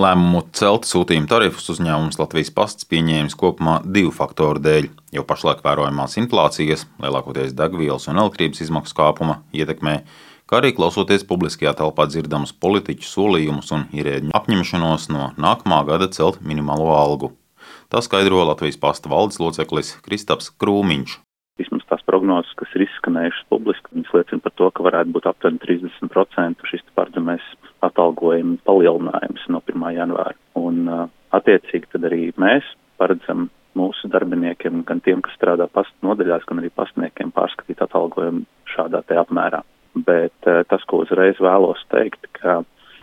Lēmumu celt sūtījuma tarifus uzņēmums Latvijas pasts pieņēmis kopumā divu faktoru dēļ. Jau pašlaik vērojamās inflācijas, lielākoties degvielas un elektrības izmaksu kāpuma ietekmē, kā arī klausoties publiskajā telpā dzirdamus politiķu solījumus un ierēģu apņemšanos no nākamā gada celt minimālo algu. Tā skaidro Latvijas pasta valdes loceklis Kristaps Krūmiņš. Tās prognozes, kas ir izskanējušas publiski, viņas liecina par to, ka varētu būt aptuveni 30% šis paredzamais atalgojuma palielinājums no 1. janvāra. Un, uh, attiecīgi, tad arī mēs paredzam mūsu darbiniekiem, gan tiem, kas strādā pastu nodaļās, gan arī pastniekiem pārskatīt atalgojumu šādā te apmērā. Bet uh, tas, ko uzreiz vēlos teikt, ka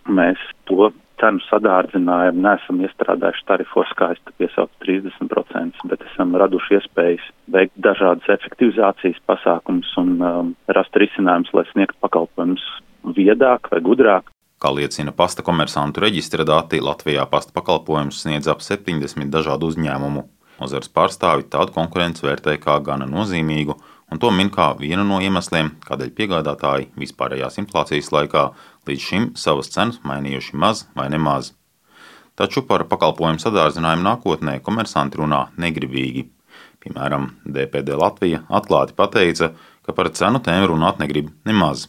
mēs to cenu sadārdzinājumu neesam iestrādājuši tarifos, kā es te piesaucu 30%, bet esam raduši iespējas veikt dažādas efektivizācijas pasākums un um, rast risinājumus, lai sniegtu pakalpojumus viedāk vai gudrāk. Kā liecina pasta komersantu reģistra dati, Latvijā pasta pakalpojumus sniedz ap 70 dažādu uzņēmumu. Nozares pārstāvi tādu konkurenci vērtē kā gana nozīmīgu, un to min kā vienu no iemesliem, kādēļ piegādātāji vispārējās inflācijas laikā līdz šim savas cenas mainījuši maz vai nemaz. Taču par pakalpojumu sadārzinājumu nākotnē komersanti runā negribīgi. Piemēram, DPD Latvija atklāti pateica, ka par cenu tēmu runāt negrib nemaz.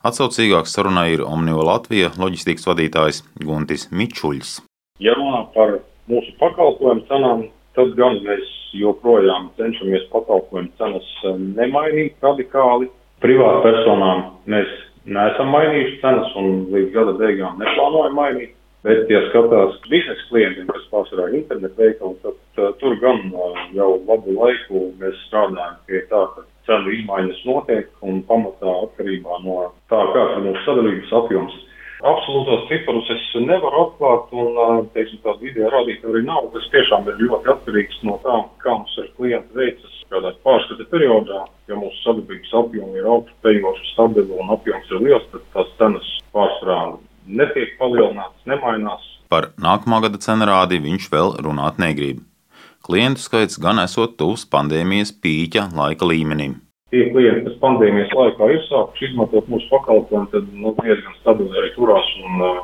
Atsaucīgāks sarunai ir Omnio Latvija loģistikas vadītājs Guntis Mičuļs. Ja runā par mūsu pakalpojumu cenām, tad gan mēs joprojām cenšamies pakalpojumu cenas eh, nemainīt radikāli. Privātu personām mēs neesam mainījuši cenas un līdz gada beigām neplānojam mainīt. Bet, ja skatās biznesa klientiem, kas pārsvarā ir internetu veikali, tad uh, tur gan uh, jau labu laiku mēs strādājam pie tā, ka cenu izmaiņas notiek un pamatā atkarībā no tā, kāds ir mūsu sadalības apjoms. Absolūtos ciparus es nevaru atklāt, un teiksim, tāda video rādītāja arī nav. Tas tiešām ir ļoti atkarīgs no tā, kā mums ar klientu veicas kādā pārskata periodā. Ja mūsu sadarbības apjomi ir augstspējīgi, stabili un apjoms ir liels, tad tās cenas pārsvarā netiek palielināts, nemainās. Par nākamā gada cenu rādi viņš vēl runāt negrib. Klientu skaits gan esot tuvs pandēmijas pīķa laika līmenim. Tie klienti, kas pandēmijas laikā ir sākuši izmantot mūsu pakalpojumu, tad nu, diezgan stabili arī turās un uh,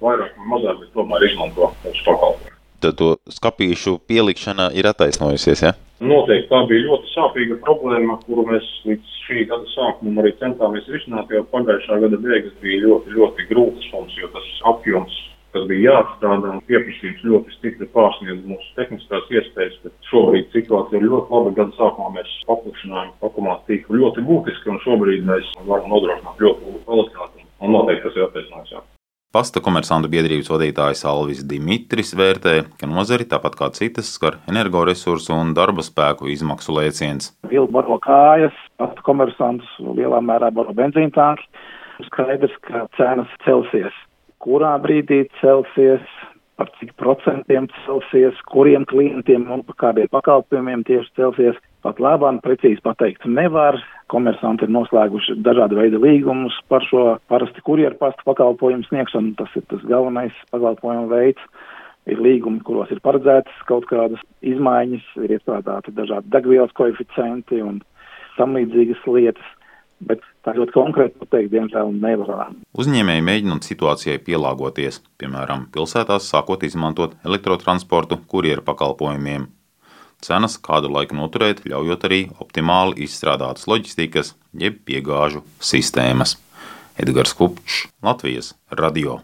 vairāk vai mazāk, bet tomēr izmanto mūsu pakalpojumu. Tad to skāpīšu pielikšana ir attaisnojusies. Ja? Noteikti tā bija ļoti sāpīga problēma, kuru mēs līdz šī gada sākumam arī centāmies risināt, jo pagājušā gada beigas bija ļoti, ļoti grūtas mums, jo tas apjoms, kas bija jāatstrādā un pieprasījums ļoti stipri pārsniedz mūsu tehniskās iespējas, bet šobrīd situācija ir ļoti laba. Gada sākumā mēs paplašinājām pakomātu tīklu ļoti būtiski un šobrīd mēs varam nodrošināt ļoti labu kvalitāti un noteikti tas ir attaisnojums. Pasta komersantu biedrības vadītājs Alvis Dimitris vērtē, ka nozari tāpat kā citas skar energoresursu un darba spēku izmaksu lēciens. Vilna baro kājas, pasta komersantus lielā mērā baro benzīna tanki. Skaidrs, ka cenas celsies. Kurā brīdī celsies, par cik procentiem celsies, kuriem klientiem un par kādiem pakalpojumiem tieši celsies. Pat labāk precīzi pateikt nevar. Komersanti ir noslēguši dažādu veidu līgumus par šo parasti kurjeru pastu pakalpojumu sniegšanu. Tas ir tas galvenais pakalpojumu veids. Ir līgumi, kuros ir paredzētas kaut kādas izmaiņas, ir iestrādāti dažādi degvielas koeficienti un tam līdzīgas lietas. Bet tā ļoti konkrēti pateikt, diemžēl nevaram. Uzņēmēji mēģinot situācijai pielāgoties, piemēram, pilsētās sākot izmantot elektrotransportu kurjeru pakalpojumiem. Cenas kādu laiku noturēt, ļaujot arī optimāli izstrādātas loģistikas, jeb piegāžu sistēmas. Edgars Kupčs, Latvijas Radio.